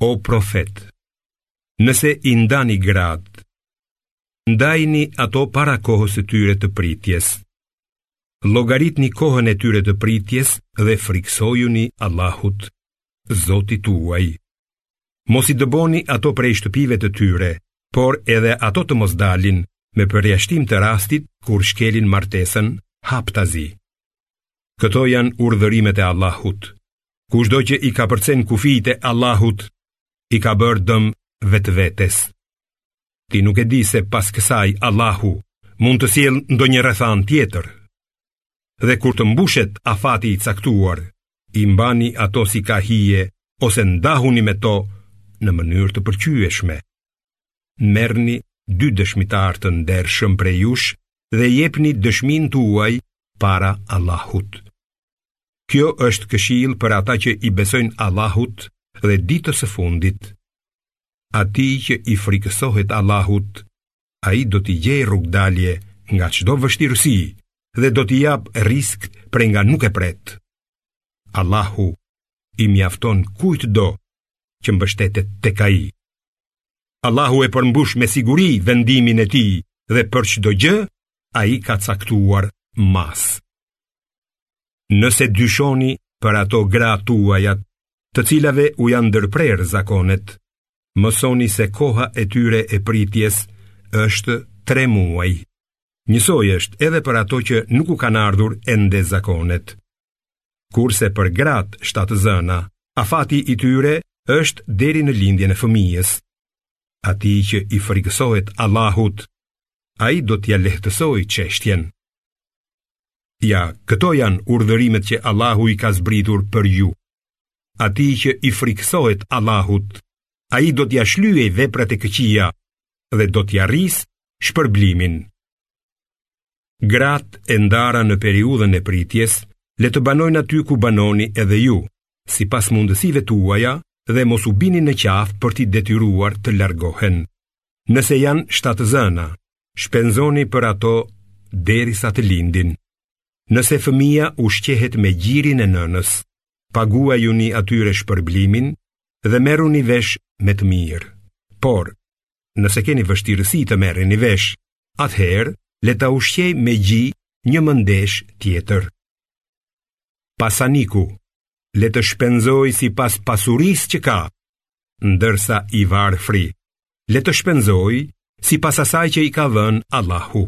O profet, nëse i ndani gratë, ndajni ato para kohës e tyre të pritjes. Llogaritni kohën e tyre të pritjes dhe frikësojuni Allahut, Zotit tuaj. Mos i dëboni ato prej shtëpive të tyre, por edhe ato të mos dalin me përjashtim të rastit kur shkelin martesën haptazi. Këto janë urdhërimet e Allahut, Kushdo që i kapërcen kufijtë e Allahut, i ka bërë dëm vetëvetes. Ti nuk e di se pas kësaj Allahu mund të sjellë ndonjë rrethanë tjetër. Dhe kur të mbushet afati i caktuar, i mbani ato siç ka hije ose ndahuni me to në mënyrë të pëlqyeshme. Merrni dy dëshmitarë të ndershëm prej jush dhe jepni dëshminë tuaj para Allahut. Kjo është këshillë për ata që i besojnë Allahut dhe ditës së fundit. Atij që i frikësohet Allahut, ai do t'i gjejë rrugëdalje nga çdo vështirësi dhe do t'i japë rrisk prej nga nuk e pret. Allahu i mjafton kujtdo që mbështetet tek ai. Allahu e përmbush me siguri vendimin e tij dhe për çdo gjë, ai ka caktuar masë. Nëse dyshoni për ato gra tuajat, të cilave u janë ndërprerë zakonet, mësoni se koha e tyre e pritjes është tre muaj. Njësoj është edhe për ato që nuk u kanë ardhur ende zakonet. Kurse për gratë shtatzëna, afati i tyre është deri në lindjen e fëmijës. Atij që i frikësohet Allahut, ai do t'ia lehtësojë çështjen. Ja, këto janë urdhërimet që Allahu i ka zbritur për ju. Atij që i frikësohet Allahut, ai do t'ia shlyejë veprat e këqija dhe do t'ia rrisë shpërblimin. Gratë e ndara në periudhën e pritjes, le të banojnë aty ku banoni edhe ju, sipas mundësive tuaja dhe mos u bini në qafë për t'i detyruar të largohen. Nëse janë shtatzëna, Shpenzoni për ato derisa të lindin. Nëse fëmija ushqehet me gjirin e nënës, paguajuni atyre shpërblimin dhe merruni vesh me të mirë. Por, nëse keni vështirësi të merruni vesh, atëherë le ta ushqejë me gji një mëndeshë tjetër. Pasaniku, le të shpenzojë sipas pasurisë që ka, ndërsa i varfri, le të shpenzojë sipas asaj që i ka dhënë Allahu.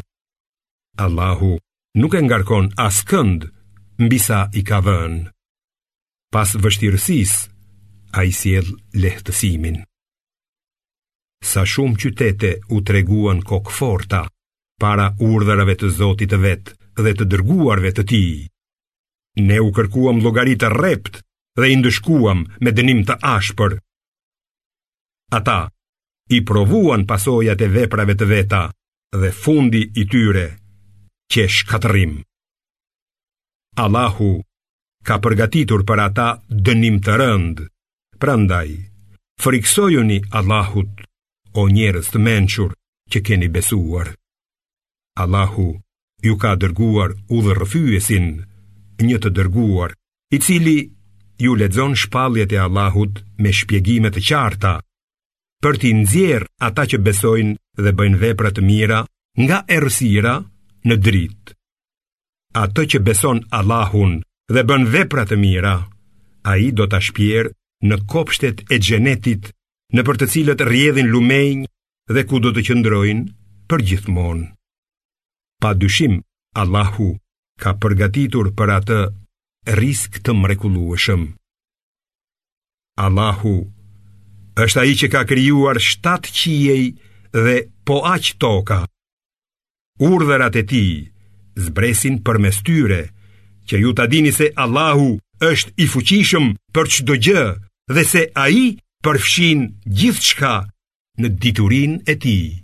Allahu nuk e ngarkon askënd mbi sa i ka dhënë. Pas vështirësisë, ai sjell lehtësimin. Sa shumë qytete u treguan kokëforta para urdhërave të Zotit të vet dhe të dërguarve të tij. Ne u kërkuam llogari të rreptë dhe i ndëshkuam me dënim të ashpër. Ata i provuan pasojat e veprave të veta dhe fundi i tyre qe shkatërrim. Allahu ka përgatitur për ata dënim të rëndë, prandaj, frikësojuni Allahut, o njerëz të mençur që keni besuar. Allahu ju ka dërguar udhërrëfyesin një të dërguar i cili ju lexon shpalljet e Allahut me shpjegime të qarta, për t'i nxjerrë ata që besojnë dhe bëjnë vepra të mira nga errësira në dritë. Atë që beson Allahun dhe bën vepra të mira, ai do ta shpjerë në kopshtet e xhenetit, nëpër të cilët rrjedhin lumenj dhe ku do të qëndrojnë përgjithmonë. Pa dyshim, Allahu ka përgatitur për atë rrisk të mrekullueshëm. Allahu është ai që ka krijuar shtatë qiej dhe po aq toka. Urdhërat e tij zbresin përmes tyre që ju ta dini se Allahu është i fuqishëm për çdo gjë dhe se ai përfshin gjithçka në diturinë e tij.